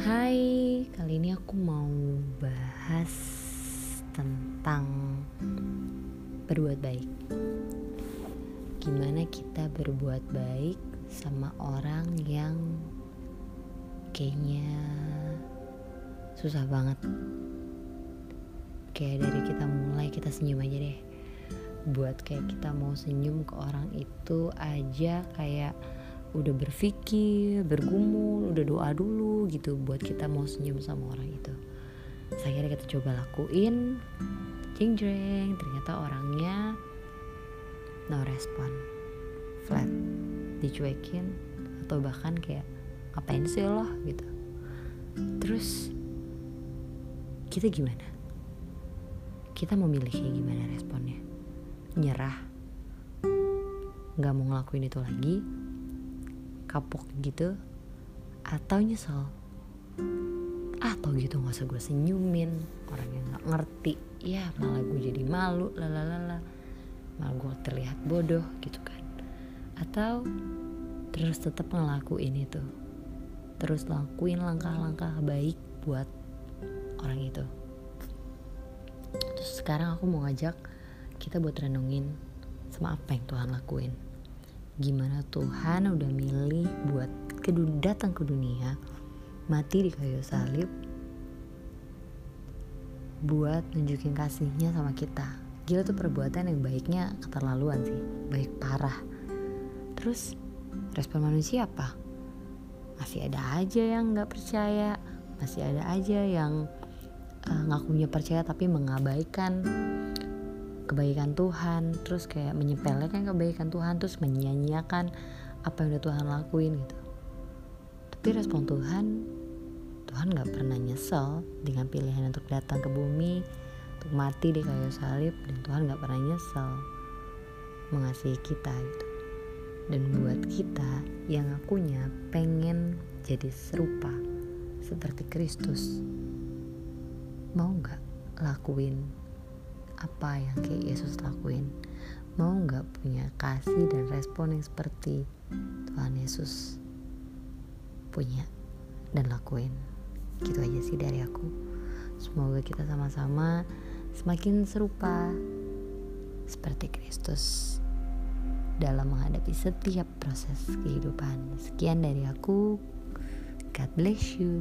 Hai, kali ini aku mau bahas tentang berbuat baik. Gimana kita berbuat baik sama orang yang kayaknya susah banget. Kayak dari kita mulai kita senyum aja deh. Buat kayak kita mau senyum ke orang itu aja kayak udah berpikir, bergumul, udah doa dulu gitu buat kita mau senyum sama orang itu. Saya kira kita coba lakuin, jeng jeng, ternyata orangnya no respon, flat, dicuekin atau bahkan kayak ngapain sih loh gitu. Terus kita gimana? Kita mau kayak gimana responnya? Nyerah, nggak mau ngelakuin itu lagi, kapok gitu atau nyesel. Atau gitu nggak usah gue senyumin orang yang nggak ngerti. Ya malah gue jadi malu lalalala. Malah gue terlihat bodoh gitu kan. Atau terus tetap ngelakuin itu. Terus lakuin langkah-langkah baik buat orang itu. Terus sekarang aku mau ngajak kita buat renungin sama apa yang Tuhan lakuin gimana Tuhan udah milih buat datang ke dunia mati di kayu salib buat nunjukin kasihnya sama kita. Gila tuh perbuatan yang baiknya keterlaluan sih baik parah. Terus respon manusia apa? Masih ada aja yang nggak percaya masih ada aja yang uh, ngakunya percaya tapi mengabaikan kebaikan Tuhan terus kayak menyepelekan kebaikan Tuhan terus menyanyiakan apa yang udah Tuhan lakuin gitu. Tapi respon Tuhan Tuhan gak pernah nyesel dengan pilihan untuk datang ke bumi untuk mati di kayu salib dan Tuhan gak pernah nyesel mengasihi kita gitu. Dan buat kita yang akunya pengen jadi serupa seperti Kristus mau nggak lakuin apa yang kayak Yesus lakuin? Mau nggak punya kasih dan respon yang seperti Tuhan Yesus punya dan lakuin? Gitu aja sih dari aku. Semoga kita sama-sama semakin serupa seperti Kristus dalam menghadapi setiap proses kehidupan. Sekian dari aku. God bless you